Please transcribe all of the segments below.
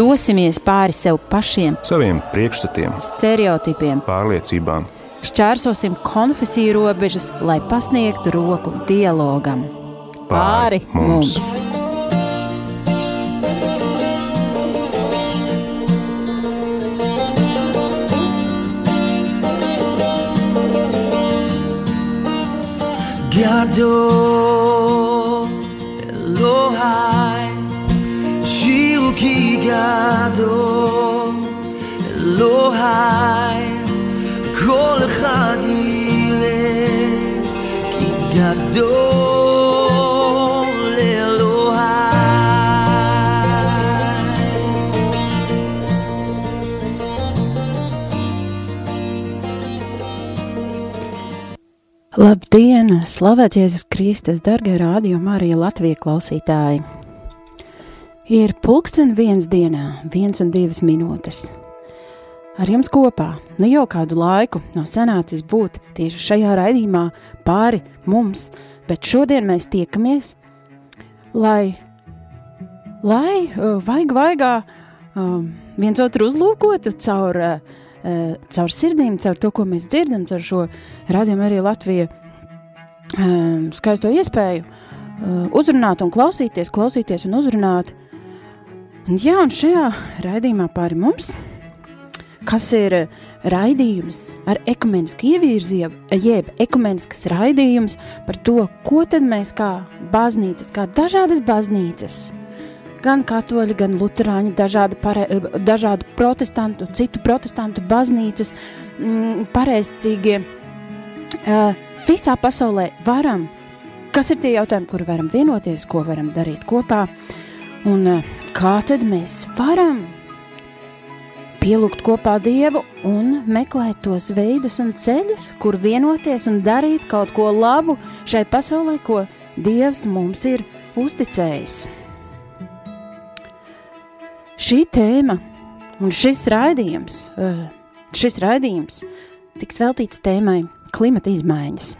Dosimies pāri sev pašiem, saviem priekšstatiem, stereotipiem, pārliecībām. Šķērsosim konfesiju robežas, lai pasniegtu roku dialogam. Pāri mums! mums. Gadol Shiruki Gadol Elohai Kol אחד יראה כי גדול Labdien! Slavēts Jēzus Kristus, darbie rādījumi, arī Latvijas klausītāji! Ir pulksten viens dienā, viens un divas minūtes. Ar jums kopā nu jau kādu laiku nav sanācis būt tieši šajā raidījumā pāri mums, bet šodien mēs tiekamies, lai, lai uh, vajag vaigā um, viens otru uzlūkotu caur uh, Eh, caur sirdīm, caur to, ko mēs dzirdam, caur šo radiomu arī Latviju eh, skaisto iespēju eh, uzrunāt un klausīties, klausīties un uzrunāt. Un, jā, un šajā raidījumā pāri mums, kas ir raidījums ar ekumenisku ievirzību, jeb ekumenisks raidījums par to, ko tad mēs kā baznīcas, kā dažādas baznīcas, gan katoļi, gan luterāņi, dažādi pare, dažādu protestantu, citu protestantu baznīcas, mm, pareizcīgie. Visā pasaulē varam, kas ir tie jautājumi, kur varam vienoties, ko varam darīt kopā, un uh, kā tad mēs varam pielūgt kopā Dievu un meklēt tos veidus un ceļus, kur vienoties un darīt kaut ko labu šai pasaulē, ko Dievs mums ir uzticējis šī tēma un šis raidījums, eh, šis raidījums tiks veltīts tēmai klimata izmaiņas.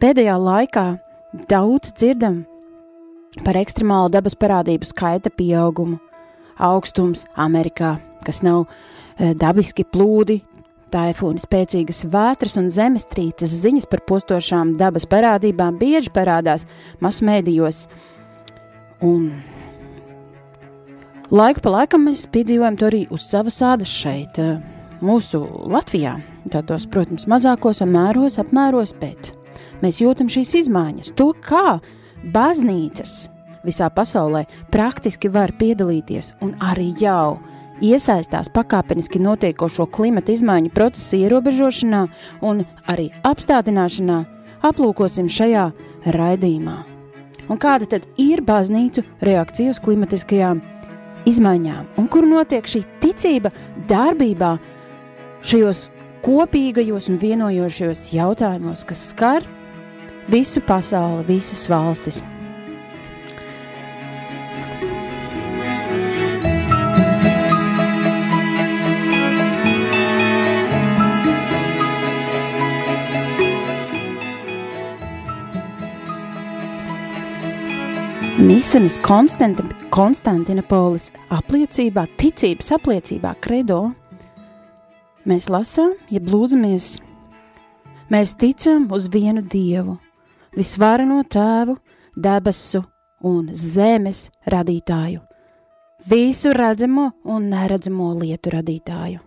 Pēdējā laikā daudz dzirdam par ekstremālu dabas parādību skaita pieaugumu, augstums Amerikā, kas nav e, dabiski plūdi, taifūni, spēcīgas vētras un zemestrīces ziņas par postošām dabas parādībām bieži parādās masu mēdījos. Un Laiku pa laikam mēs piedzīvojam to arī uz savas ādas šeit, eh, mūsu Latvijā. Tādos, protams, mazākos mēros, apmēros, bet mēs jūtam šīs izmaiņas. To, kā baznīcas. Visā pasaulē praktiski var piedalīties un arī jau iesaistās pakāpeniski notiekošo klimata izmaiņu procesu ierobežošanā un arī apstādināšanā, aplūkosim šajā raidījumā. Un kāda tad ir baznīcu reakcija uz klimatiskajām izmaiņām, un kur notiek šī ticība darbībā šajos kopīgajos un vienojošajos jautājumos, kas skar visu pasauli, visas valstis. Nisenes Konstantinopolis apliecībā, ticības apliecībā, kredo, mēs lasām, ja lūdzamies, mēs ticam uz vienu Dievu, visvarano tēvu, debesu un zemes radītāju, visu redzamo un neredzamo lietu radītāju.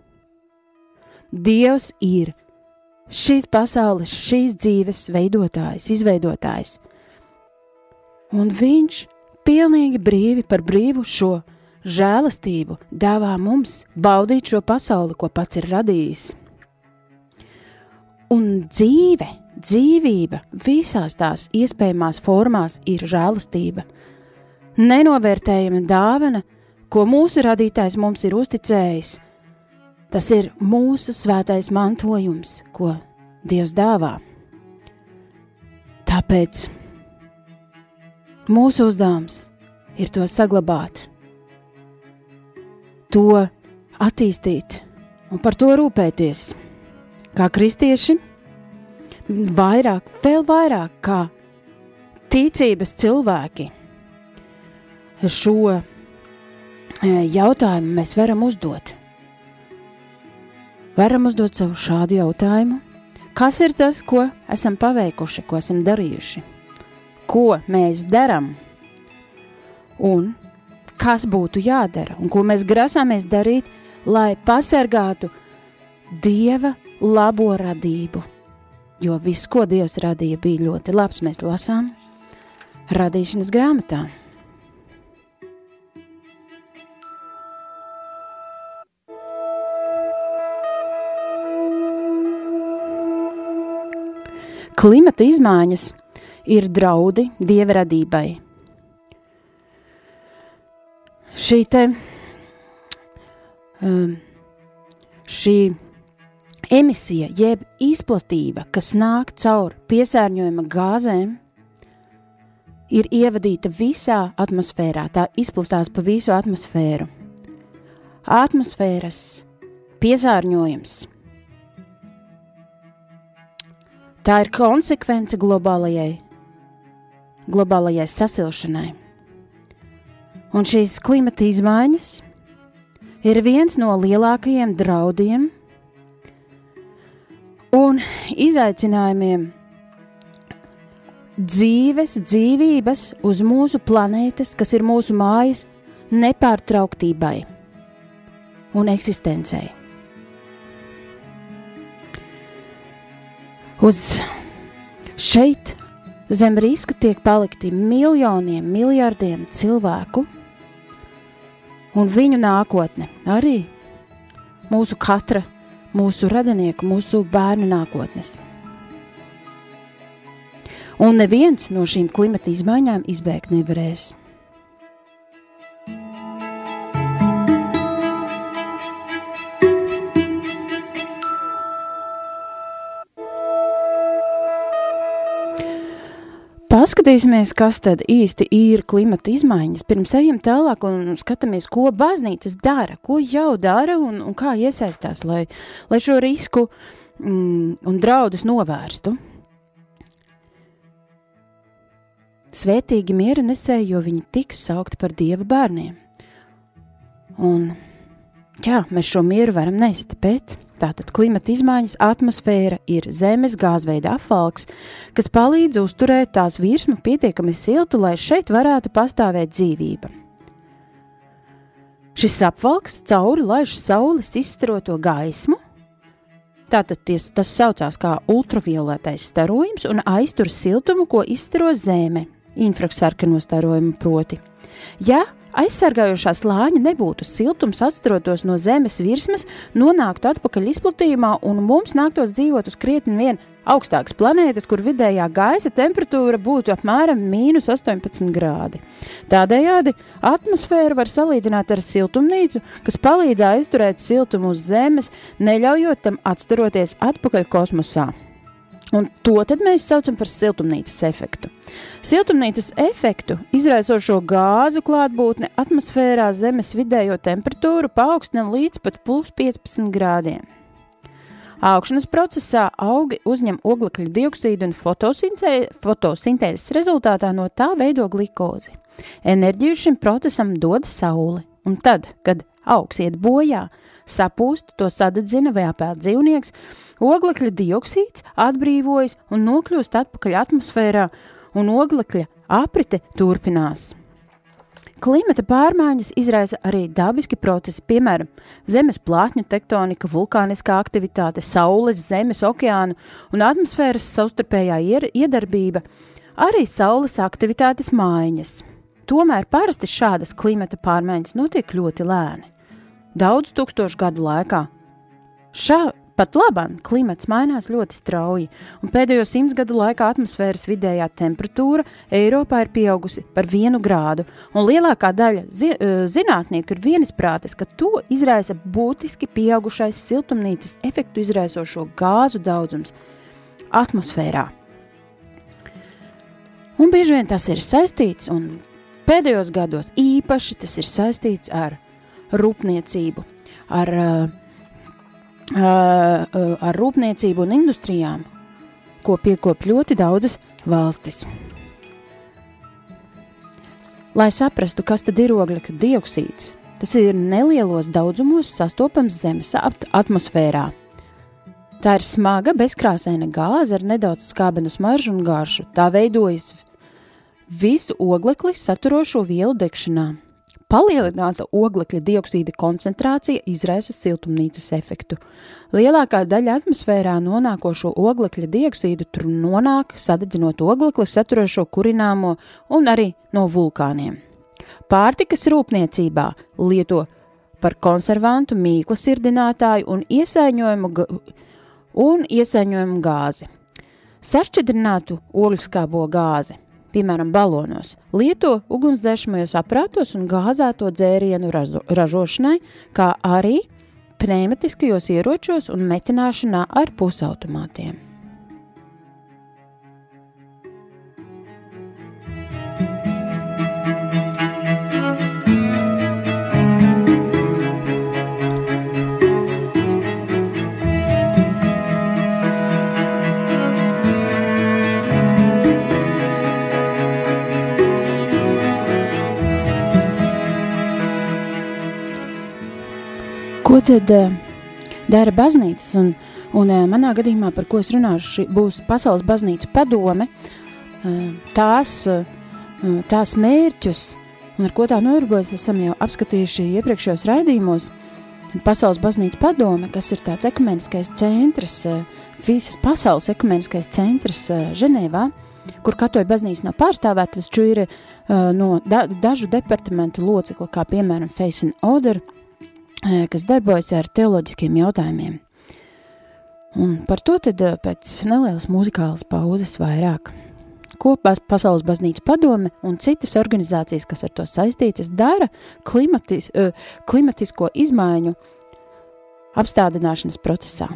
Dievs ir šīs pasaules, šīs dzīves veidotājs, izveidotājs – un viņš pilnīgi brīvi par brīvu šo žēlastību dāvā mums baudīt šo pasauli, ko pats ir radījis. Un dzīve, dzīvība visās tās iespējamās formās ir žēlastība. Nenovērtējama dāvana, ko mūsu radītājs mums ir uzticējis, tas ir mūsu svētais mantojums, ko Dievs dāvā. Tāpēc Mūsu uzdevums ir to saglabāt, to attīstīt un par to rūpēties. Kā kristieši, vairāk, vēl vairāk kā ticības cilvēki šo jautājumu mēs varam uzdot. Varam uzdot sev šādu jautājumu: Kas ir tas, ko esam paveikuši, ko esam darījuši? Ko mēs darām? Un kas būtu jādara un ko mēs grasāmies darīt, lai pasargātu Dieva labo radību. Jo viss, ko Dievs radīja, bija ļoti labs. Mēs lasām radīšanas grāmatā. Klimata izmaiņas ir draudi dieva radībai. Šī te, um, šī emisija, jeb izplatība, kas nāk caur piesārņojuma gāzēm, ir ievadīta visā atmosfērā. Tā izplatās pa visu atmosfēru. Atmosfēras piesārņojums Tā ir konsekvence globālajai, globālajai sasilšanai. Un šīs klimata izmaiņas ir viens no lielākajiem draudiem un izaicinājumiem dzīves, dzīvības uz mūsu planētas, kas ir mūsu mājas, nepārtrauktībai un eksistencei. Uz šeit zem riska tiek palikti miljoniem, miljardiem cilvēku, un viņu nākotne arī mūsu katra, mūsu radinieku, mūsu bērnu nākotnes. Un neviens no šīm klimata izmaiņām izbēgt nevarēs. Paskatīsimies, kas tad īsti ir klimata izmaiņas. Pirms ejam tālāk un skatāmies, ko baznīcas dara, ko jau dara un, un kā iesaistās, lai, lai šo risku mm, un draudus novērstu. Svētīgi miera nesēji, jo viņi tiks saukti par dieva bērniem. Un, jā, mēs šo mieru varam nest, bet Tātad klimata izmaiņas atmosfēra ir zemes gāzveida apvalks, kas palīdz uzturēt tās virsmu pietiekami siltu, lai šeit varētu pastāvēt dzīvība. Šis apvalks cauri laiž saules izstaroto gaismu, tātad ties, tas saucās kā ultravioletais starojums un aiztur siltumu, ko izstaro zeme, infrasarkano starojumu proti. Ja aizsargājošā slāņa nebūtu siltums atstarotos no zemes virsmas, nonāktu atpakaļ izplatījumā un mums nāktos dzīvot uz krietni vien augstākas planētas, kur vidējā gaisa temperatūra būtu apmēram mīnus 18 grādi. Tādējādi atmosfēru var salīdzināt ar siltumnīcu, kas palīdz aizturēt siltumu uz Zemes, neļaujot tam atstaroties atpakaļ kosmosā. Un to mēs saucam par siltumnīcas efektu. Siltumnīcas efektu izraisošo gāzu klātbūtne atmosfērā Zemes vidējo temperatūru paaugstina līdz pat plus 15 grādiem. Augšanas procesā augi uzņem oglekļa dioksīdu un fotosintēzes rezultātā no tā veido glikozi. Enerģiju šim procesam dod saule, un tad, kad augs iet bojā, sapūst, to sadedzina vai apēd dzīvnieks, Oglekļa dioksīds atbrīvojas un nokļūst atpakaļ atmosfērā, un oglekļa aprite turpinās. Klimata pārmaiņas izraisa arī dabiski procesi, piemēram, zemes plātņu tektonika, vulkāniskā aktivitāte, saules, zemes, okeānu un atmosfēras savstarpējā iedarbība, arī saules aktivitātes maiņas. Tomēr parasti šādas klimata pārmaiņas notiek ļoti lēni. Daudz tūkstošu gadu laikā. Šā, Pat labam klimats mainās ļoti strauji, un pēdējo simts gadu laikā atmosfēras vidējā temperatūra Eiropā ir pieaugusi par vienu grādu, un lielākā daļa zi eh, zinātnieku ir vienisprātis, ka to izraisa būtiski pieaugušais siltumnīcas efektu izraisošo gāzu daudzums atmosfērā. Un bieži vien tas ir saistīts, un pēdējos gados īpaši tas ir saistīts ar rūpniecību, ar uh, ar rūpniecību un industrijām, ko piekop ļoti daudzas valstis. Lai saprastu, kas tad ir oglekļa dioksīds, Tas ir nelielos daudzumos sastopams Zemes at atmosfērā. Tā ir smaga, bezkrāsaina gāze ar nedaudz skābenu smaržu un garšu. Tā veidojas visu oglekli saturošo vielu degšanā. Palielināta oglekļa dioksīda koncentrācija izraisa siltumnīcas efektu. Lielākā daļa atmosfērā nonākošo oglekļa dioksīdu tur nonāk sadedzinot oglekli saturošo kurināmo un arī no vulkāniem. Pārtikas rūpniecībā lieto par konservantu mīkla sirdinātāju un iesaiņojumu, un iesaiņojumu gāzi. Sašķidrinātu ogļskābo gāzi piemēram, balonos, lieto ugunsdzēsmajos aprātos un gāzēto dzērienu ražo, ražošanai, kā arī pneimatiskajos ieročos un metināšanā ar pusautomātiem. Tad uh, dara baznīcas? Un, un uh, manā gadījumā, par ko es runāšu, būs Pasaules baznīcas padome, uh, tās, uh, tās mērķus, un ar ko tā nodarbojas, esam jau apskatījuši iepriekšējos raidījumos. Pasaules baznīcas padome, kas ir tāds ekumeniskais centrs, uh, visas pasaules ekumeniskais centrs uh, Ženēvā, kur katoļu baznīca nav pārstāvēta, taču ir uh, no da dažu departamentu locekli, kā piemēram Face and Order, kas darbojas ar teoloģiskiem jautājumiem. Un par to tad pēc nelielas muzikālas pauzes vairāk. Kopā Pasaules baznīcas padome un citas organizācijas, kas ar to saistītas, dara klimatis, klimatisko izmaiņu apstādināšanas procesā.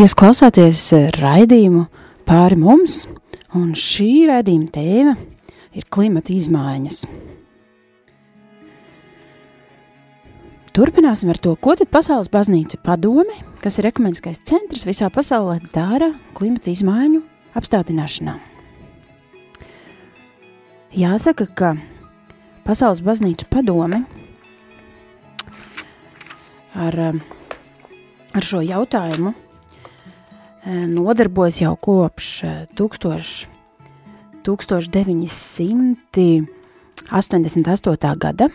Jūs klausāties raidījumu pāri mums, un šī raidījuma tēma ir klimata izmaiņas. Turpināsim ar to, ko tad Pasaules baznīca padome, kas ir ekumeniskais centrs visā pasaulē, dara klimata izmaiņu apstādināšanā. Jāsaka, ka Pasaules baznīca padome ar, ar šo jautājumu eh, nodarbojas jau kopš 1000, 1988. gada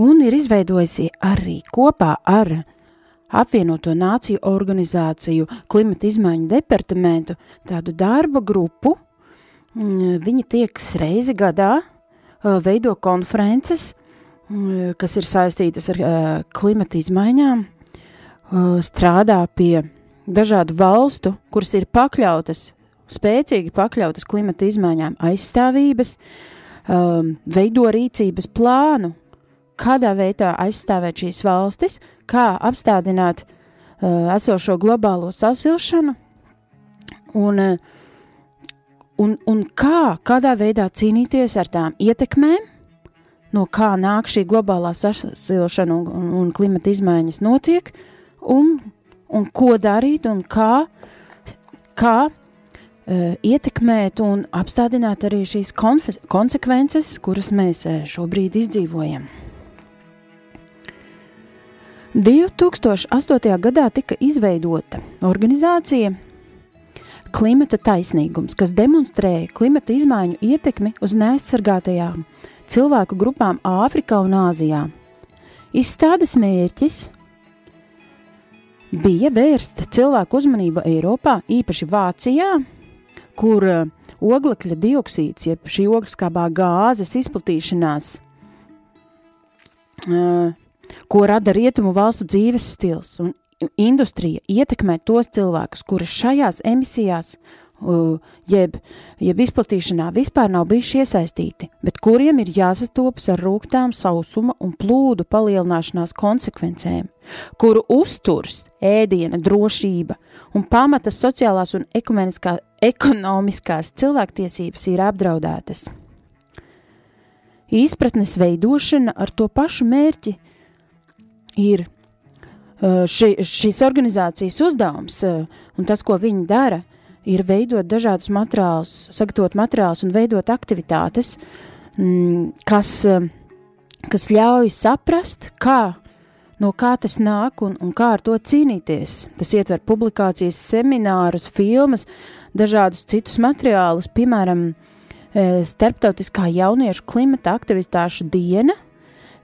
un ir izveidojusi arī kopā ar apvienoto nāciju organizāciju klimata izmaiņu departamentu tādu darba grupu. Mm, viņi tiekas reizi gadā, veido konferences, mm, kas ir saistītas ar klimata izmaiņām, strādā pie dažādu valstu, kuras ir pakļautas, spēcīgi pakļautas klimata izmaiņām aizstāvības, veido rīcības plānu, kādā veidā aizstāvēt šīs valstis, kā apstādināt uh, esošo globālo sasilšanu un, uh, un, un kā, kādā veidā cīnīties ar tām ietekmēm, no kā nāk šī globālā sasilšana un, un, un klimata izmaiņas notiek, un, un ko darīt un kā, kā uh, ietekmēt un apstādināt arī šīs konsekvences, kuras mēs uh, šobrīd izdzīvojam. 2008. gadā tika izveidota organizācija Klimata taisnīgums, kas demonstrēja klimata izmaiņu ietekmi uz neaizsargātajām cilvēku grupām Āfrikā un Āzijā. Izstādes mērķis bija vērst cilvēku uzmanību Eiropā, īpaši Vācijā, kur uh, oglekļa dioksīds, jeb šī ogliskābā gāzes izplatīšanās, uh, ko rada rietumu valstu dzīves stils. Un industrija ietekmē tos cilvēkus, kuri šajās emisijās, jeb, jeb izplatīšanā vispār nav bijuši iesaistīti, bet kuriem ir jāsastopas ar rūktām, sausuma un plūdu palielināšanās konsekvencēm, kuru uzturs, ēdiena, drošība un pamatas sociālās un ekonomiskās cilvēktiesības ir apdraudētas. Izpratnes veidošana ar to pašu mērķi – ir uh, ši, šīs organizācijas uzdevums uh, un tas, ko viņi dara, ir veidot dažādus materiālus, sagatavot materiālus un veidot aktivitātes, mm, kas, uh, kas ļauj saprast, kā, no kā tas nāk un, un kā ar to cīnīties. Tas ietver publikācijas, seminārus, filmas, dažādus citus materiālus, piemēram, Starptautiskā jauniešu klimata aktivitāšu diena,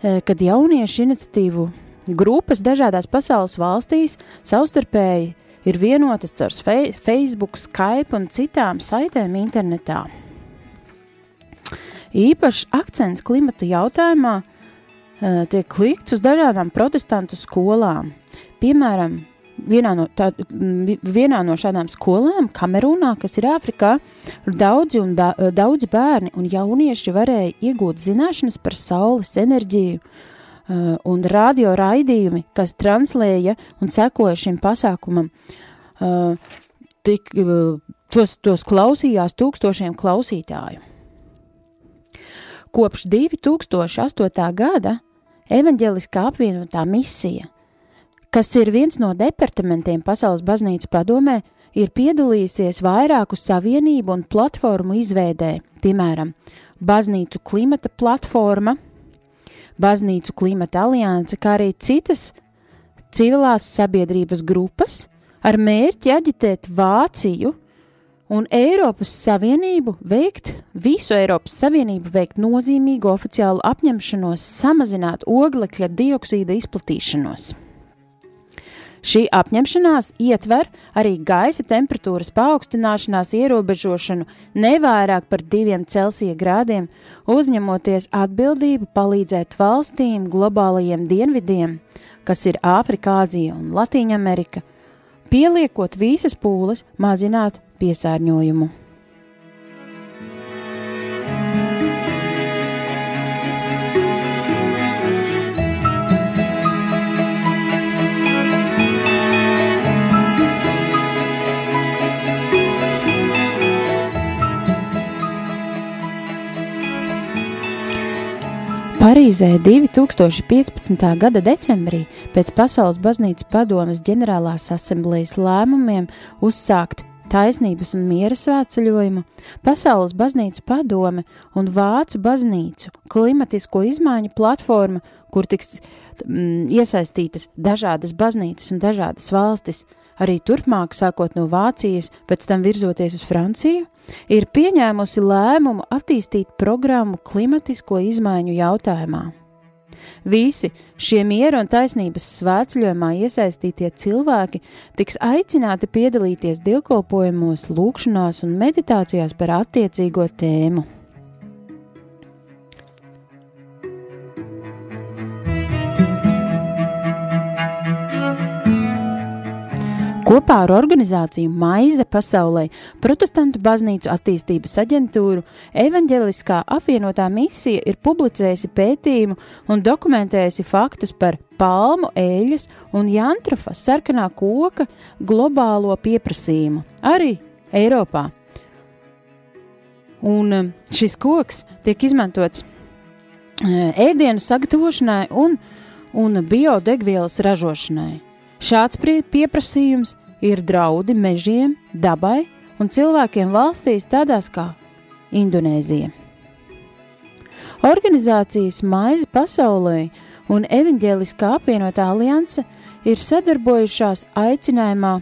kad jauniešu iniciatīvu Grupas dažādās pasaules valstīs savstarpēji ir vienotas caur Facebook, Skype un citām saitēm internetā. Īpašs akcents klimata jautājumā uh, tiek likts uz dažādām protestantu skolām. Piemēram, vienā no, tā, vienā no šādām skolām, Kamerūnā, kas ir Āfrikā, daudzi, bā, daudzi bērni un jaunieši varēja iegūt zināšanas par saules enerģiju, un radio raidījumi, kas translēja un sekoja šim pasākumam, uh, tik, uh, tos, tos klausījās tūkstošiem klausītāju. Kopš 2008. gada evaņģeliskā apvienotā misija, kas ir viens no departamentiem Pasaules baznīcas padomē, ir piedalījusies vairāku savienību un platformu izveidē, piemēram, Baznīcu klimata platforma – Baznīcu klimata alianse, kā arī citas civilās sabiedrības grupas ar mērķi aģitēt Vāciju un Eiropas Savienību veikt, visu Eiropas Savienību veikt nozīmīgu oficiālu apņemšanos samazināt oglekļa dioksīda izplatīšanos. Šī apņemšanās ietver arī gaisa temperatūras paaugstināšanās ierobežošanu nevairāk par diviem Celsija grādiem, uzņemoties atbildību palīdzēt valstīm globālajiem dienvidiem, kas ir Āfrika, Āzija un Latīņa Amerika, pieliekot visas pūles mazināt piesārņojumu. Parīzē 2015. gada decembrī pēc Pasaules baznīcas padomes ģenerālās asamblejas lēmumiem uzsākt taisnības un miera svētceļojumu, Pasaules baznīcu padome un Vācu baznīcu klimatisko izmaiņu platforma, kur tiks mm, iesaistītas dažādas baznīcas un dažādas valstis, arī turpmāk, sākot no Vācijas, pēc tam virzoties uz Franciju, ir pieņēmusi lēmumu attīstīt programmu klimatisko izmaiņu jautājumā. Visi šie miera un taisnības svētceļojumā iesaistītie cilvēki tiks aicināti piedalīties dievkalpojumos, lūkšanās un meditācijās par attiecīgo tēmu. Kopā ar organizāciju Maize pasaulē, Protestantu baznīcu attīstības aģentūru, evaņģeliskā apvienotā misija ir publicējusi pētījumu un dokumentējusi faktus par palmu, eļas un jantrafa sarkanā koka globālo pieprasījumu arī Eiropā. Un um, šis koks tiek izmantots uh, ēdienu sagatavošanai un, un biodegvielas ražošanai. Šāds pieprasījums ir draudi mežiem, dabai un cilvēkiem valstīs tādās kā Indonēzija. Organizācijas Maize pasaulē un Evanģēliskā apvienotā alianse ir sadarbojušās aicinājumā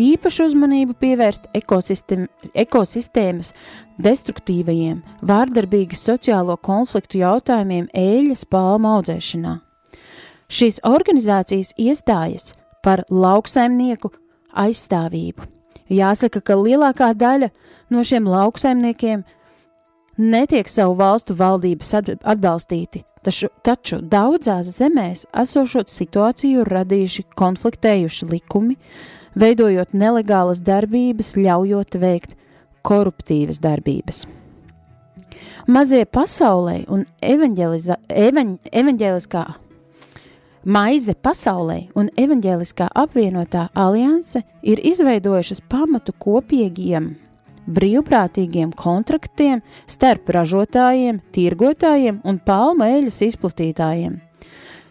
īpašu uzmanību pievērst ekosistēm, ekosistēmas destruktīvajiem, vārdarbīgas sociālo konfliktu jautājumiem ēļas palma audzēšanā. Šīs organizācijas iestājas par lauksaimnieku aizstāvību. Jāsaka, ka lielākā daļa no šiem lauksaimniekiem netiek savu valstu valdības atbalstīti, taču, taču daudzās zemēs esošot situāciju radījuši konfliktējuši likumi, veidojot nelegālas darbības, ļaujot veikt koruptīvas darbības. Mazie pasaulē un evaņģeliskā Maize pasaulē un evaņģēliskā apvienotā alianse ir izveidojušas pamatu kopīgiem, brīvprātīgiem kontraktiem starp ražotājiem, tirgotājiem un palmu eļas izplatītājiem.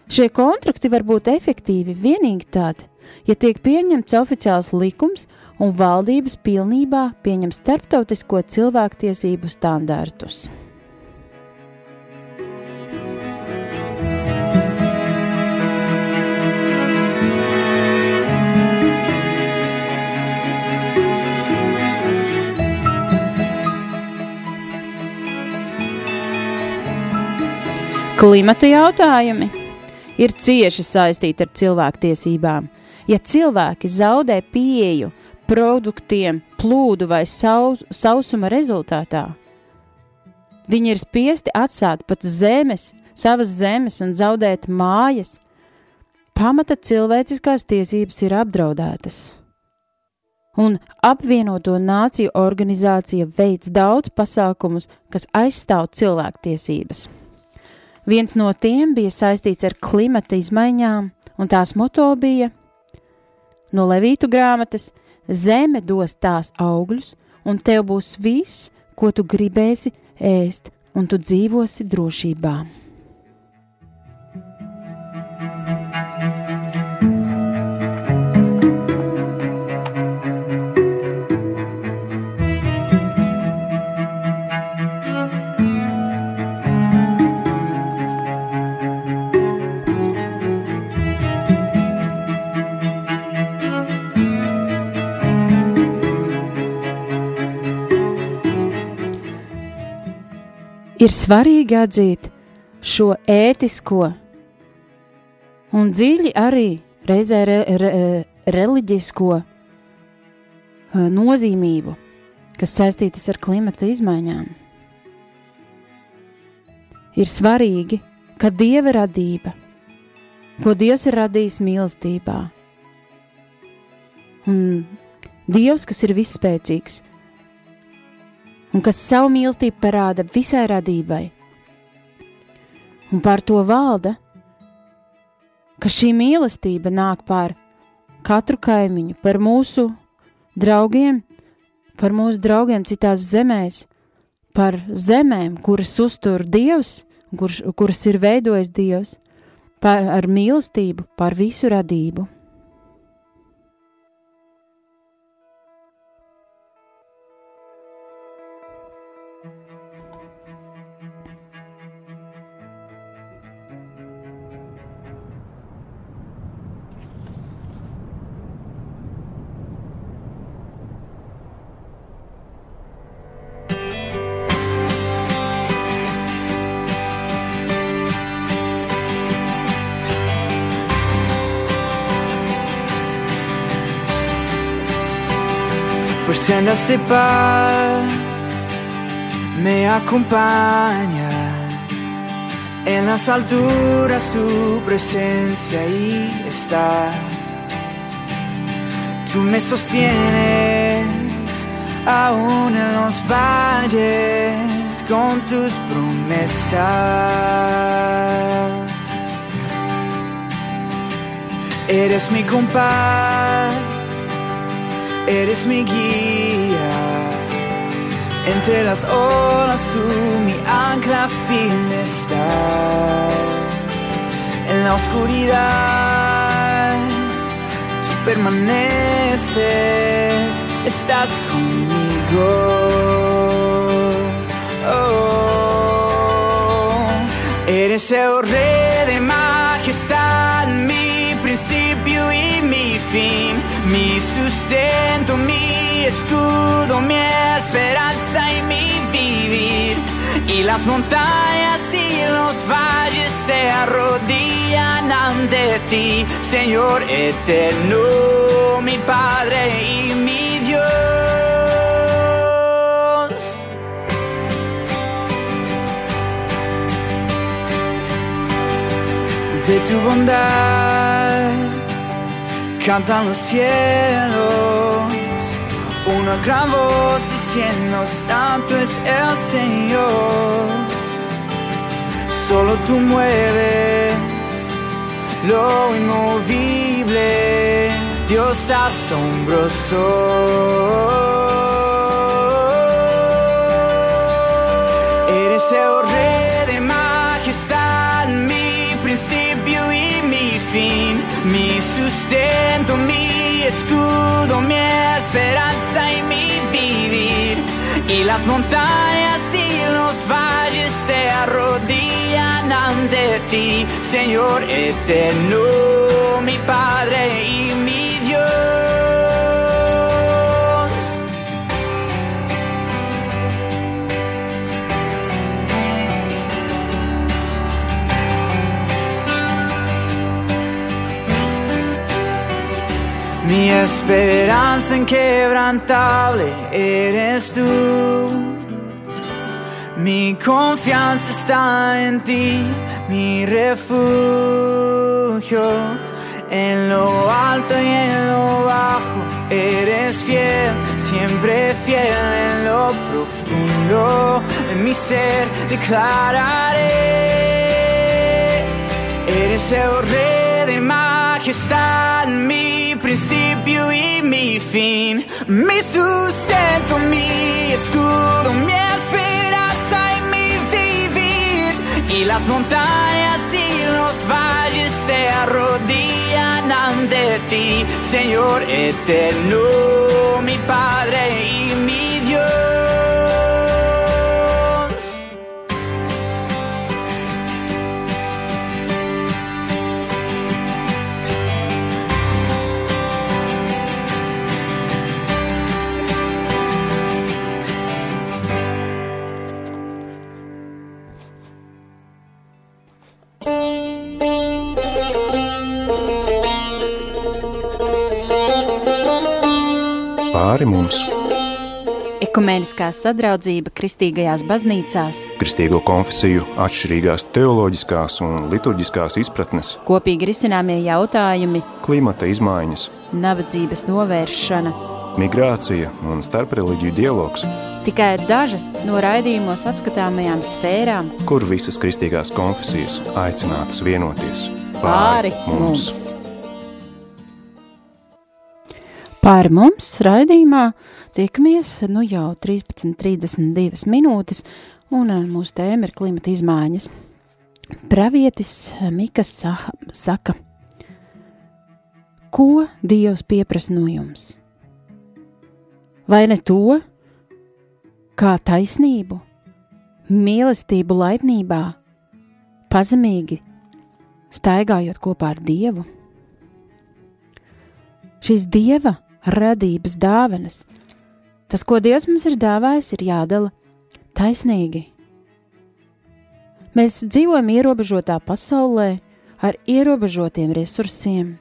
Šie kontrakti var būt efektīvi vienīgi tad, ja tiek pieņemts oficiāls likums un valdības pilnībā pieņem starptautisko cilvēktiesību standārtus. Klimata jautājumi ir cieši saistīti ar cilvēktiesībām. Ja cilvēki zaudē pieeju produktiem plūdu vai sau, sausuma rezultātā, viņi ir spiesti atstāt pat zemes, savas zemes un zaudēt mājas. Pamata cilvēciskās tiesības ir apdraudētas. Un apvienoto nāciju organizācija veids daudz pasākumus, kas aizstāv cilvēktiesības. Viens no tiem bija saistīts ar klimata izmaiņām, un tās moto bija no Levītu grāmatas: Zeme dos tās augļus, un tev būs viss, ko tu gribēsi ēst, un tu dzīvosi drošībā. Ir svarīgi atzīt šo ētisko un dziļi arī reizē re, re, reliģisko eh, nozīmību, kas saistītas ar klimata izmaiņām. Ir svarīgi, ka dieva radība, ko dievs ir radījis mīlestībā, un dievs, kas ir visspēcīgs, un kas savu mīlestību parāda visai radībai. Un par to valda, ka šī mīlestība nāk pār katru kaimiņu, par mūsu draugiem, par mūsu draugiem citās zemēs, par zemēm, kuras uztur Dievs kurš, kuras ir veidojis Dievs, par, ar mīlestību par visu radību. Sendas de paz me acompañas. En las alturas tu presencia ahí está. Tú me sostienes aún en los valles con tus promesas. Eres mi compás eres mi guía. Entre las olas tú mi ancla firme estás. En la oscuridad tú permaneces, estás conmigo. Oh, eres el rey de majestad, mi principio y mi fin mi sustento, mi escudo, mi esperanza y mi vivir. Y las montañas y los valles se arrodillan ante ti, Señor eterno, mi Padre y mi Dios. De tu bondad cantan los cielos, una gran voz diciendo, Santo es el Señor. Solo tú mueves lo inmovible, Dios asombroso. Eres el mi sustento, mi escudo, mi esperanza y mi vivir. Y las montañas y los valles se arrodillan ante ti, Señor eterno, mi Padre y mi Mi esperanza inquebrantable eres tú. Mi confianza está en ti, mi refugio. En lo alto y en lo bajo eres fiel, siempre fiel en lo profundo de mi ser declararé. Eres el rey de majestad, mi y mi fin, mi sustento, mi escudo, mi esperanza y mi vivir. Y las montañas y los valles se arrodillan ante ti, Señor eterno, mi Padre Pāri mums, Ekumeniskā sadraudzība kristīgajās baznīcās, kristīgo konfesiju, atšķirīgās teoloģiskās un liturģiskās izpratnes, kopīgi risināmie jautājumi, klimata izmaiņas, nabadzības novēršana. migrācija un starpreliģiju dialogs, Tikai dažas no raidījumos apskatāmajām sfērām. Kur visas kristīgās konfesijas aicinātas vienoties? Pāri mums. Pāri mums raidījumā tiekamies nu jau 13.32 minūtes, un eh, mūsu tēma ir klimata izmaiņas. pravietis Mikas saka, ko Dievs pieprasa no jums? Vai ne to, kā taisnību, mīlestību laipnībā, pazemīgi staigājot kopā ar Dievu? Šīs Dieva radības dāvanas, tas, ko Dievs mums ir dāvājis, ir jādala taisnīgi. Mēs dzīvojam ierobežotā pasaulē ar ierobežotiem resursiem,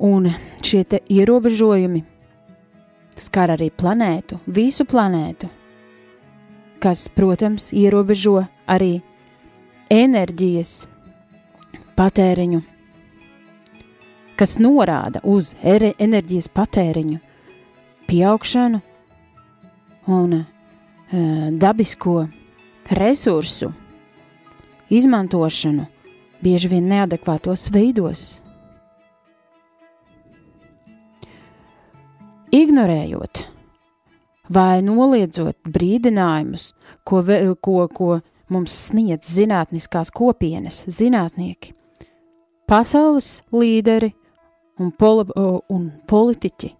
un šie ierobežojumi skar arī planētu, visu planētu, kas, protams, ierobežo arī enerģijas patēriņu kas norāda uz enerģijas patēriņu, pieaugšanu un e, dabisko resursu izmantošanu bieži vien neadekvātos veidos. Ignorējot vai noliedzot brīdinājumus, ko, ko, ko mums sniedz zinātniskās kopienas, zinātnieki, pasaules līderi un, poli un politiķi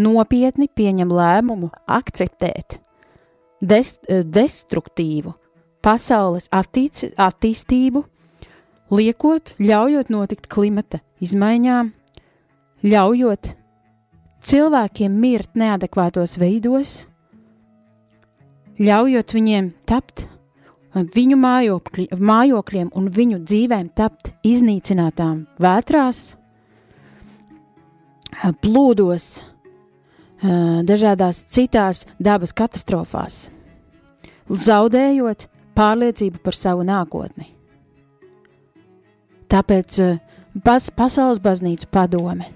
nopietni pieņem lēmumu akceptēt dest destruktīvu pasaules attīc attīstību, liekot, ļaujot notikt klimata izmaiņām, ļaujot cilvēkiem mirt neadekvātos veidos, ļaujot viņiem tapt viņu mājokļi, mājokļiem un viņu dzīvēm tapt iznīcinātām vētrās, plūdos, dažādās citās dabas katastrofās, zaudējot pārliecību par savu nākotni. Tāpēc pas, Pasaules baznīcu padome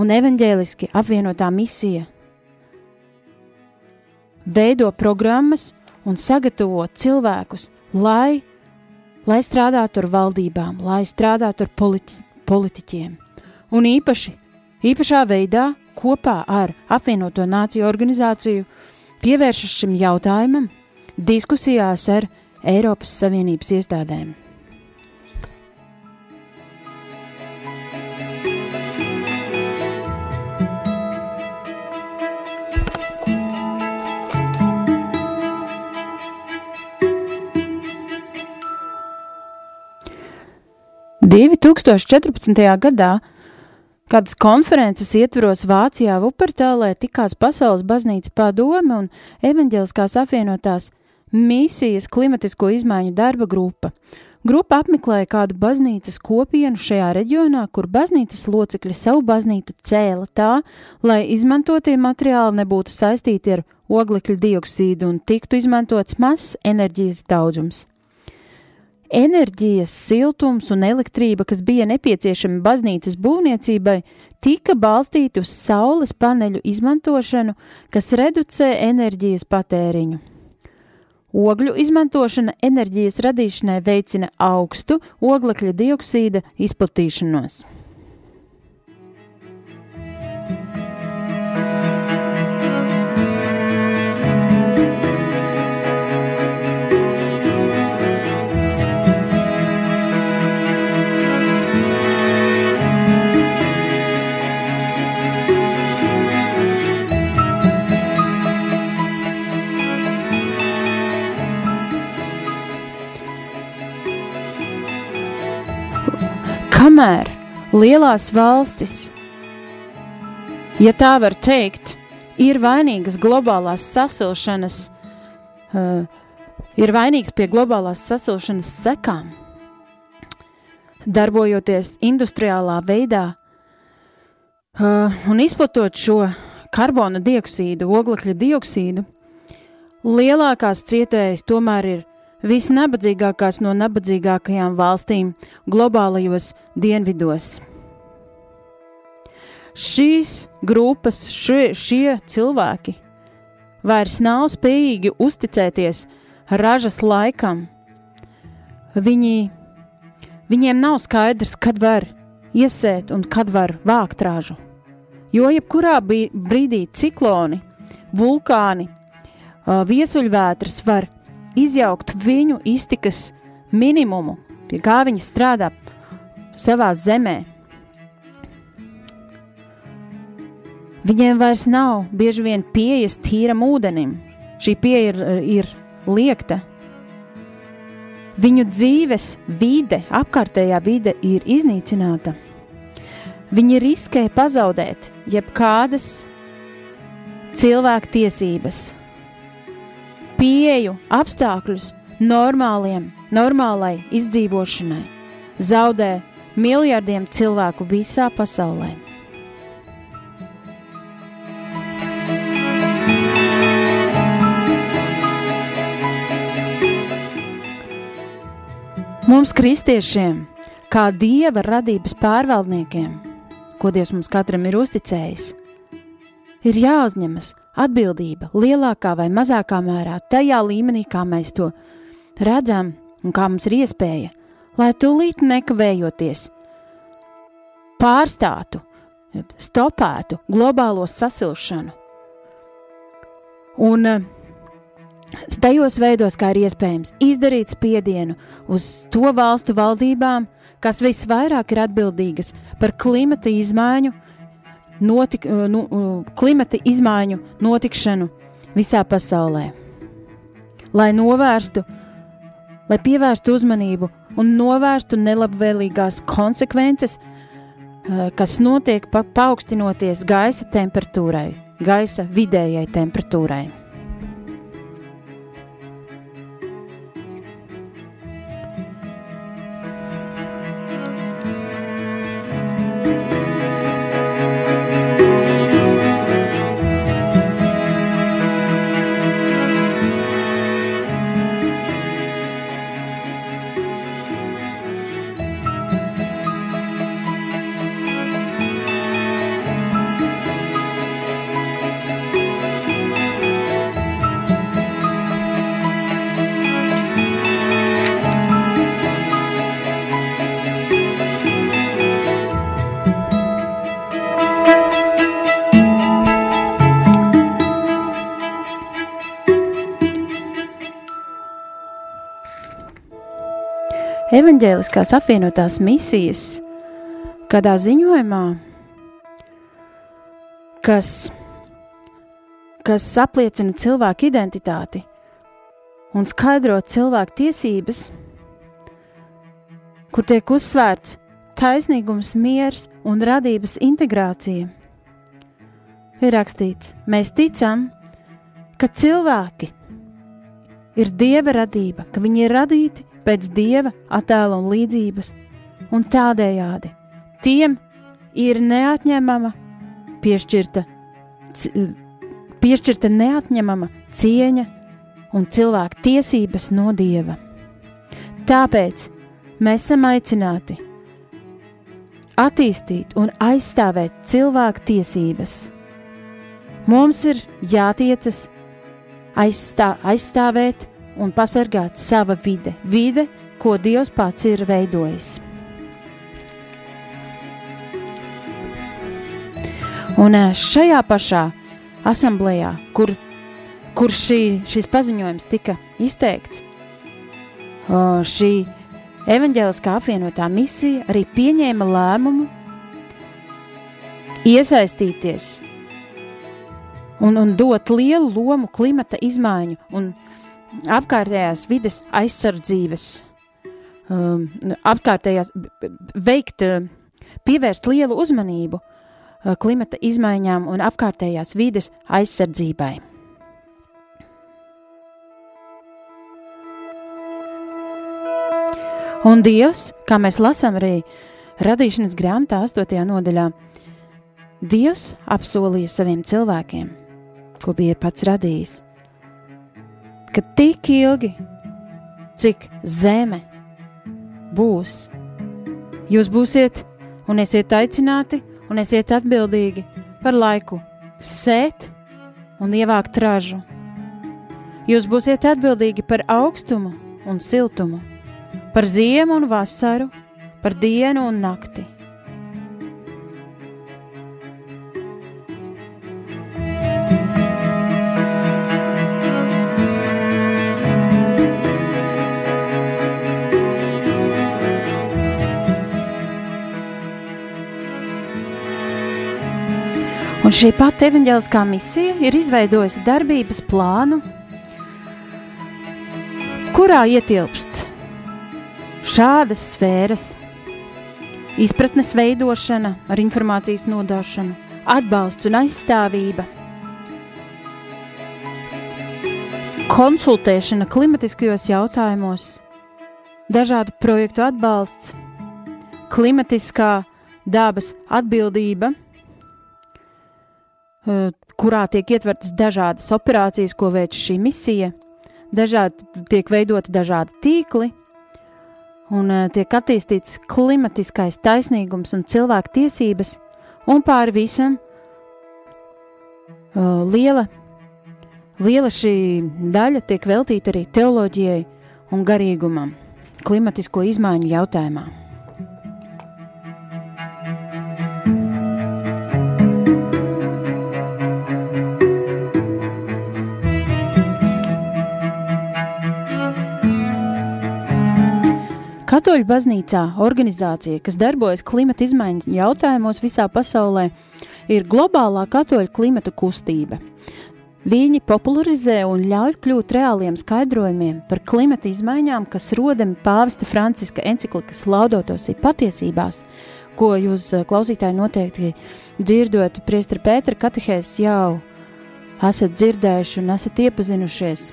un evaņģēliski apvienotā misija veido programmas un sagatavo cilvēkus, lai, lai strādātu ar valdībām, lai strādātu ar politi politiķiem un īpaši, īpašā veidā kopā ar apvienoto nāciju organizāciju pievēršas šim jautājumam diskusijās ar Eiropas Savienības iestādēm. 2014. gadā kādas konferences ietvaros Vācijā Vupertālē tikās Pasaules baznīca padome un evaņģeliskās apvienotās misijas klimatisko izmaiņu darba grupa. Grupa apmeklēja kādu baznīcas kopienu šajā reģionā, kur baznīcas locekļi savu baznīcu cēla tā, lai izmantotie materiāli nebūtu saistīti ar oglekļa dioksīdu un tiktu izmantots mazs enerģijas daudzums enerģijas, siltums un elektrība, kas bija nepieciešami baznīcas būvniecībai, tika balstīti uz saules paneļu izmantošanu, kas reducē enerģijas patēriņu. Ogļu izmantošana enerģijas radīšanai veicina augstu oglekļa dioksīda izplatīšanos. Kamēr lielās valstis, ja tā var teikt, ir vainīgas globālās sasilšanas, uh, ir vainīgs pie globālās sasilšanas sekām, darbojoties industriālā veidā uh, un izplatot šo karbona dioksīdu, oglekļa dioksīdu, lielākās cietējas tomēr ir visnabadzīgākās no nabadzīgākajām valstīm globālajos dienvidos. Šīs grupas, šie, šie cilvēki vairs nav spējīgi uzticēties ražas laikam. Viņi, viņiem nav skaidrs, kad var iesēt un kad var vākt ražu. Jo jebkurā brīdī cikloni, vulkāni, viesuļvētras var izjaukt viņu iztikas minimumu, pie kā viņi strādā savā zemē. Viņiem vairs nav bieži vien pieejas tīram ūdenim. Šī pieeja ir, ir liekta. Viņu dzīves vide, apkārtējā vide ir iznīcināta. Viņi riskē pazaudēt jebkādas cilvēku tiesības, pieeju apstākļus normāliem, normālai izdzīvošanai, zaudē miljardiem cilvēku visā pasaulē. Mums, kristiešiem, kā dieva radības pārvaldniekiem, ko Dievs mums katram ir uzticējis, ir jāuzņemas atbildība lielākā vai mazākā mērā tajā līmenī, kā mēs to redzam un kā mums ir iespēja, lai tūlīt nekavējoties pārstātu, stopētu globālo sasilšanu. Un uh, tajos veidos, kā ir iespējams izdarīt spiedienu uz to valstu valdībām, kas visvairāk ir atbildīgas par klimata izmaiņu, notik, uh, nu, uh, klimata izmaiņu notikšanu visā pasaulē. Lai novērstu, lai pievērstu uzmanību un novērstu nelabvēlīgās konsekvences, uh, kas notiek pa, paaugstinoties gaisa temperatūrai, gaisa vidējai temperatūrai. Evaņģēliskās apvienotās misijas kādā ziņojumā, kas, kas apliecina cilvēku identitāti un skaidro cilvēku tiesības, kur tiek uzsvērts taisnīgums, miers un radības integrācija. Ir rakstīts, mēs ticam, ka cilvēki ir dieva radība, ka viņi ir radīti pēc dieva attēla un līdzības, un tādējādi tiem ir neatņemama piešķirta, piešķirta neatņemama cieņa un cilvēka tiesības no dieva. Tāpēc mēs esam aicināti attīstīt un aizstāvēt cilvēku tiesības. Mums ir jātiecas aizstā, aizstāvēt un pasargāt sava vide, vide, ko Dievs pats ir veidojis. Un eh, šajā pašā asamblējā, kur, kur šī, šis paziņojums tika izteikts, šī evaņģēliskā apvienotā misija arī pieņēma lēmumu iesaistīties un, un dot lielu lomu klimata izmaiņu un apkārtējās vides aizsardzības, um, apkārtējās veikt, pievērst lielu uzmanību uh, klimata izmaiņām un apkārtējās vides aizsardzībai. Un Dievs, kā mēs lasām arī radīšanas grāmatā 8. nodaļā, Dievs apsolīja saviem cilvēkiem, ko bija pats radījis, ka tik ilgi, cik zeme būs, jūs būsiet un esiet aicināti un esiet atbildīgi par laiku sēt un ievākt ražu. Jūs būsiet atbildīgi par augstumu un siltumu, par ziemu un vasaru, par dienu un nakti. Un šī pati evanģēliskā misija ir izveidojusi darbības plānu, kurā ietilpst šādas sfēras - izpratnes veidošana, ar informācijas nodāšanu, atbalsts un aizstāvība, konsultēšana klimatiskajos jautājumos, dažādu projektu atbalsts, klimatiskā dabas atbildība kurā tiek ietvertas dažādas operācijas, ko veic šī misija. Dažādi, tiek veidoti dažādi tīkli, un uh, tiek attīstīts klimatiskais taisnīgums un cilvēku tiesības, un pāri visam uh, liela, liela šī daļa tiek veltīta arī teoloģijai un garīgumam, klimatisko izmaiņu jautājumā. Katoļu baznīcā organizācija, kas darbojas klimata izmaiņu jautājumos visā pasaulē, ir globālā katoļu klimata kustība. Viņi popularizē un ļauj kļūt reāliem skaidrojumiem par klimata izmaiņām, kas rodami pāvesta Franciska enciklikas laudotos ir patiesībās, ko jūs eh, klausītāji noteikti dzirdot priestara Pētera katehēs jau esat dzirdējuši un esat iepazinušies.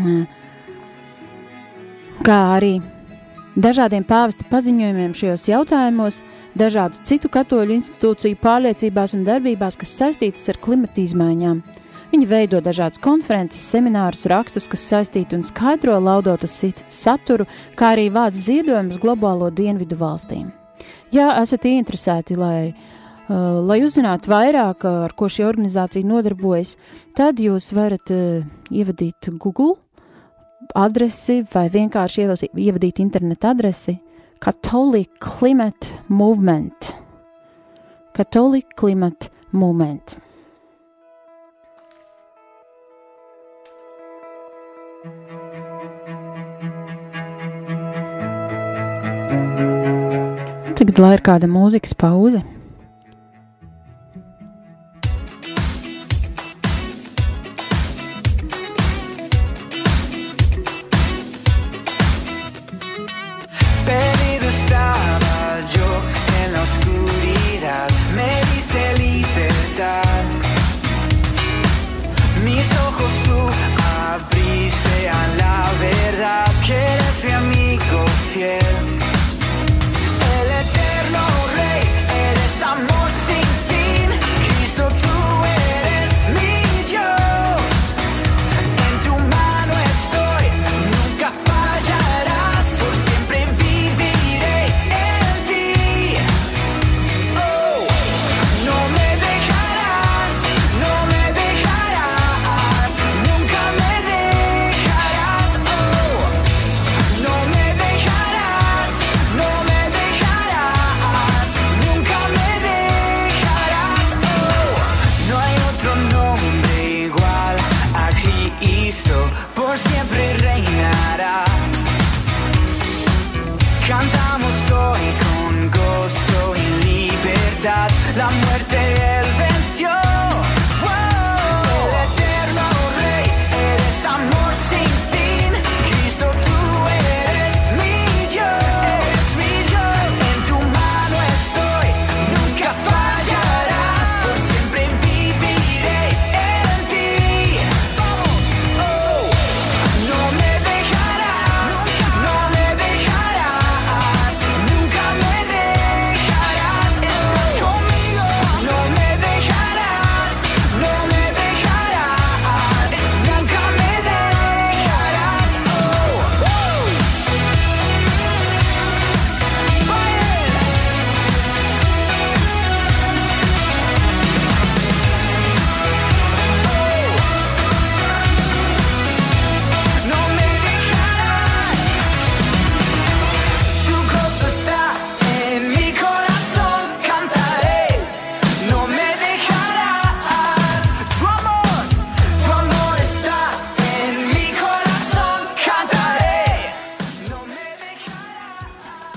Eh, kā arī dažādiem pāvesta paziņojumiem šajos jautājumos, dažādu citu katoļu institūciju pārliecībās un darbībās, kas saistītas ar klimata izmaiņām. Viņi veido dažādas konferences, seminārus, rakstus, kas saistīti un skaidro laudotu saturu, kā arī vāc ziedojumus globālo dienvidu valstīm. Ja esat interesēti, lai, uh, lai uzzinātu vairāk, ar ko šī organizācija nodarbojas, tad jūs varat uh, ievadīt Google adresi vai vienkārši ievadīt interneta adresi Catholic Climate Movement. Catholic Climate Movement. Tagad lai ir kāda mūzikas pauze.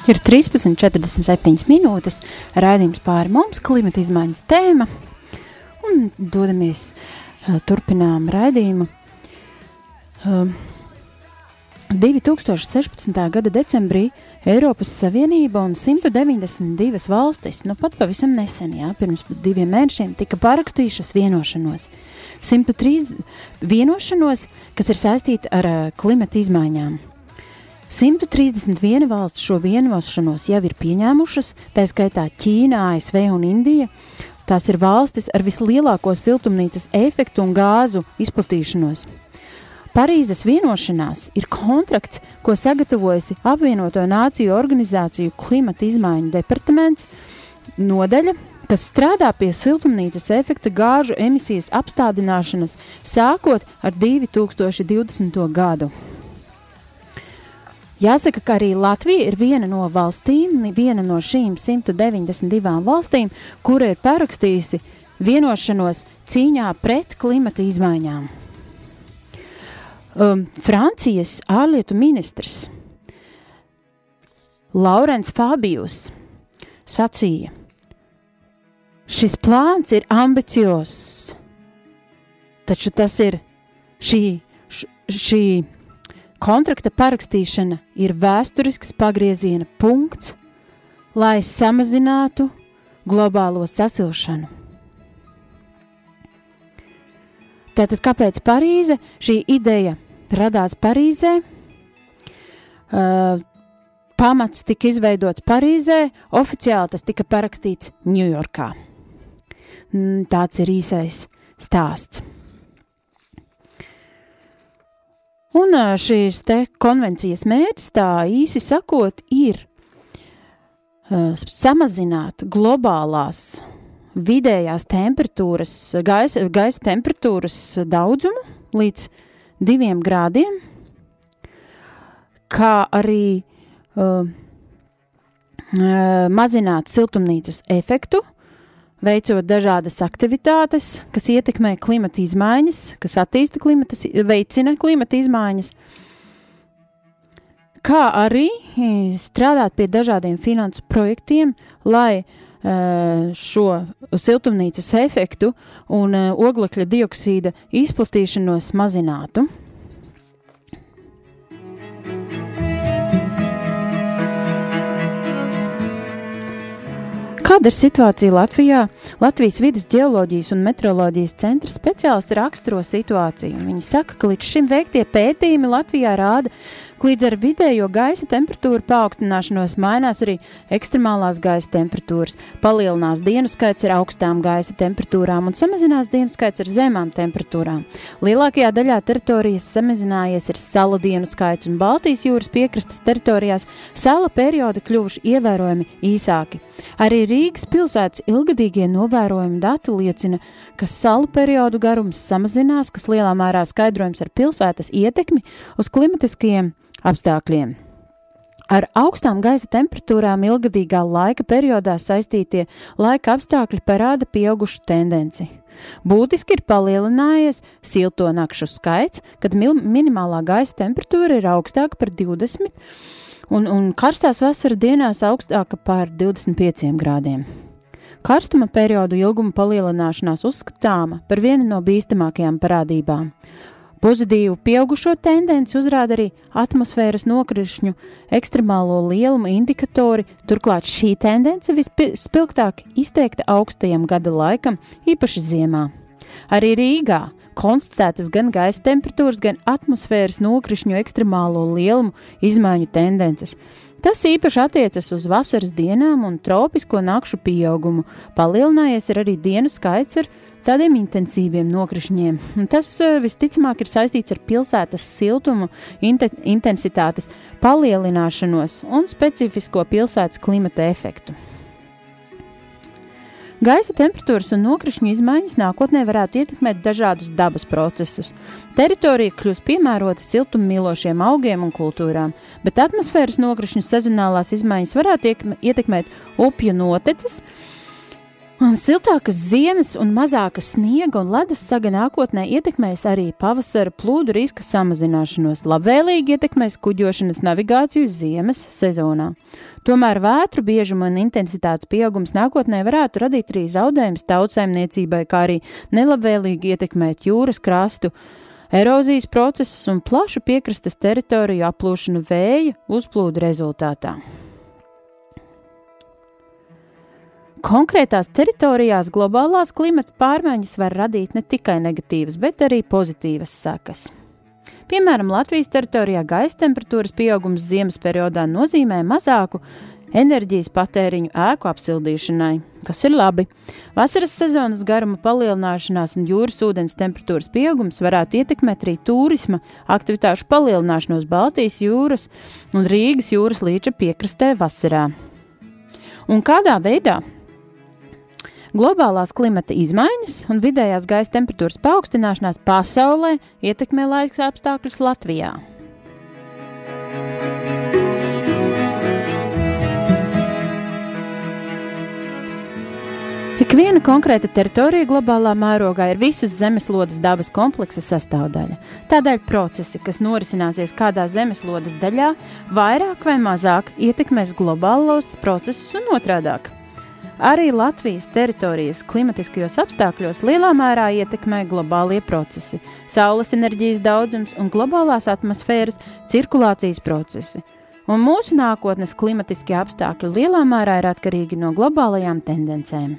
Ir 13,47 minūtes. Raidījums pāri mums, klimata izmaiņas tēma. un dodamies, uh, turpinām raidījumu. Uh, 2016. gada decembrī Eiropas Savienība un 192 valstis, nu pat pavisam nesen, jā, pirms diviem mēnešiem, tika parakstījušas vienošanos. 103 vienošanos, kas ir saistīta ar uh, klimata izmaiņām. 131 valsts šo vienošanos jau ir pieņēmušas, tā skaitā Ķīna, ASV un Indija. Tās ir valstis ar vislielāko siltumnīcas efektu un gāzu izplatīšanos. Parīzes vienošanās ir kontrakts, ko sagatavojusi apvienoto nāciju organizāciju klimata izmaiņu departaments, nodaļa, kas strādā pie siltumnīcas efekta gāžu emisijas apstādināšanas sākot ar 2020. gadu. Jāsaka, ka arī Latvija ir viena no valstīm, viena no šīm 192 valstīm, kura ir parakstījusi vienošanos cīņā pret klimata izmaiņām. Um, Francijas ārlietu ministrs Laurents Fabijus sacīja, šis plāns ir ambiciozs, taču tas ir šī, šī kontrakta parakstīšana ir vēsturisks pagrieziena punkts, lai samazinātu globālo sasilšanu. Tātad, kāpēc Parīze? Šī ideja radās Parīzē. Uh, pamats tika izveidots Parīzē, oficiāli tas tika parakstīts Ņujorkā. Mm, tāds ir īsais stāsts. Un šīs te konvencijas mērķis, tā īsi sakot, ir samazināt globālās vidējās temperatūras, gaisa, gaisa temperatūras daudzumu līdz diviem grādiem, kā arī uh, mazināt siltumnīcas efektu, veicot dažādas aktivitātes, kas ietekmē klimata izmaiņas, kas attīsta klimata, veicina klimata izmaiņas, kā arī strādāt pie dažādiem finansu projektiem, lai uh, šo siltumnīcas efektu un uh, oglekļa dioksīda izplatīšanos mazinātu. Kāda ir situācija Latvijā? Latvijas vidas geoloģijas un meteoroloģijas centra speciālisti raksturo situāciju. Viņi saka, ka līdz šim veiktie pētījumi Latvijā rāda, ka līdz ar vidējo gaisa temperatūru paaugstināšanos mainās arī ekstremālās gaisa temperatūras, palielinās dienu skaits ar augstām gaisa temperatūrām un samazinās dienu skaits ar zemām temperatūrām. Lielākajā daļā teritorijas samazinājies ir salu dienu skaits un Baltijas jūras piekrastes teritorijās sala periodi kļuvuši ievērojami īsāki. Arī Rīgas pilsētas ilgadīgie novērojumi dati liecina, ka salu periodu garums samazinās, kas lielā mērā skaidrojams ar pilsētas ietekmi uz klimatiskajiem apstākļiem. Ar augstām gaisa temperatūrām ilgadīgā laika periodā saistītie laika apstākļi parāda pieaugušu tendenci. Būtiski ir palielinājies silto nakšu skaits, kad minimālā gaisa temperatūra ir augstāka par 20 un, un karstās vasaras dienās augstāka par 25 grādiem. Karstuma periodu ilguma palielināšanās uzskatāma par vienu no bīstamākajām parādībām. Pozitīvu pieaugušo tendenci uzrāda arī atmosfēras nokrišņu ekstremālo lielumu indikatori, turklāt šī tendence vispilgtāk izteikta augstajam gada laikam, īpaši ziemā. Arī Rīgā konstatētas gan gaisa temperatūras, gan atmosfēras nokrišņu ekstremālo lielumu izmaiņu tendences. Tas īpaši attiecas uz vasaras dienām un tropisko nakšu pieaugumu. Palielinājies arī dienu skaits ar tādiem intensīviem nokrišņiem. Un tas eh, visticamāk ir saistīts ar pilsētas siltumu, inte intensitātes palielināšanos un specifisko pilsētas klimata efektu. Gaisa temperatūras un nokrišņu izmaiņas nākotnē varētu ietekmēt dažādus dabas procesus. Teritorija kļūs piemērota siltummīlošiem augiem un kultūrām, bet atmosfēras nokrišņu sezonālās izmaiņas varētu ietekmēt upju noteces. Un siltākas ziemas un mazāka sniega un ledus saga nākotnē ietekmēs arī pavasara plūdu riska samazināšanos, labvēlīgi ietekmēs kuģošanas navigāciju ziemas sezonā. Tomēr vētru biežuma un intensitātes pieaugums nākotnē varētu radīt arī zaudējumus tautsēmniecībai, kā arī nelabvēlīgi ietekmēt jūras krastu, erozijas procesus un plašu piekrastes teritoriju aplūšanu vēja uzplūdu rezultātā. Konkrētās teritorijās globālās klimata pārmaiņas var radīt ne tikai negatīvas, bet arī pozitīvas sekas. Piemēram, Latvijas teritorijā gaisa temperatūras pieaugums ziemas periodā nozīmē mazāku enerģijas patēriņu ēku apsildīšanai, kas ir labi. Vasaras sezonas garuma palielināšanās un jūras ūdens temperatūras pieaugums varētu ietekmēt arī turisma aktivitāšu palielināšanos Baltijas jūras un Rīgas jūras līča piekrastē vasarā. Un kādā veidā Globālās klimata izmaiņas un vidējās gaisa temperatūras paaugstināšanās pasaulē ietekmē laika apstākļus Latvijā. Ikviena konkrēta teritorija globālā mērogā ir visas zemeslodes dabas kompleksa sastāvdaļa. Tādēļ procesi, kas norisināsies kādā zemeslodes daļā, vairāk vai mazāk ietekmēs globālos procesus un otrādāk. Arī Latvijas teritorijas klimatiskajos apstākļos lielā mērā ietekmē globālie procesi, saules enerģijas daudzums un globālās atmosfēras cirkulācijas procesi. Un mūsu nākotnes klimatiskie apstākļi lielā mērā ir atkarīgi no globālajām tendencēm.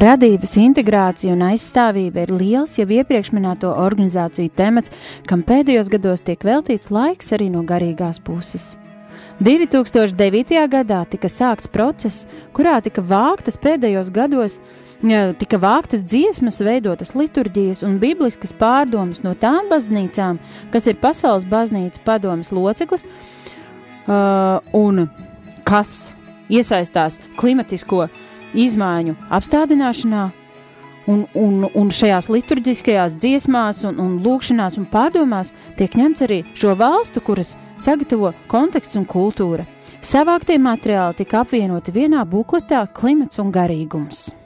Radības integrācija un aizstāvība ir liels jau iepriekš minēto organizāciju temats, kam pēdējos gados tiek veltīts laiks arī no garīgās puses. 2009. gadā tika sākts process, kurā tika vāktas pēdējos gados tika vāktas dziesmas, veidotas liturģijas un bibliskas pārdomas no tām baznīcām, kas ir pasaules baznīcas padomas loceklis uh, un kas iesaistās klimatisko uh, izmaiņu apstādināšanā, un, un, un šajās liturģiskajās dziesmās, un, un lūkšanās un pārdomās tiek ņemts arī šo valstu, kuras sagatavo konteksts un kultūra. Savāktie materiāli tika apvienoti vienā bukletā - klimats un garīgums.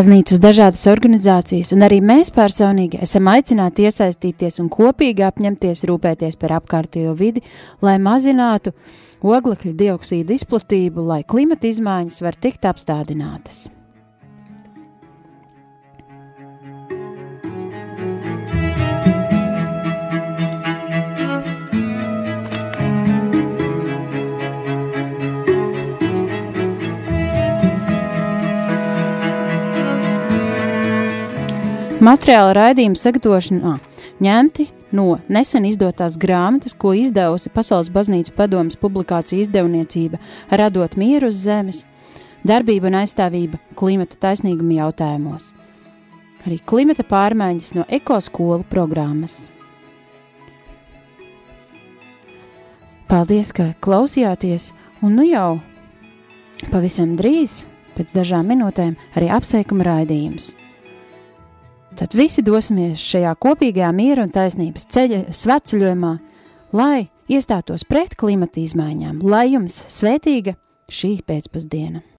Baznīcas dažādas organizācijas un arī mēs personīgi esam aicināti iesaistīties un kopīgi apņemties rūpēties par apkārtējo vidi, lai mazinātu oglekļa dioksīda izplatību, lai klimata izmaiņas var tikt apstādinātas. Materiāla raidījuma sagatavošanā ņemti no nesen izdotās grāmatas, ko izdevusi Pasaules baznīcas padomas publikācija izdevniecība Radot mieru uz zemes, darbība un aizstāvība klimata taisnīguma jautājumos. Arī klimata pārmaiņas no ekoskolu programmas. Paldies, ka klausījāties, un nu jau pavisam drīz, pēc dažām minūtēm, arī apsveikuma raidījums. Tad visi dosimies šajā kopīgajā miera un taisnības ceļa svētceļojumā, lai iestātos pret klimata izmaiņām, lai jums svētīga šī pēcpusdiena!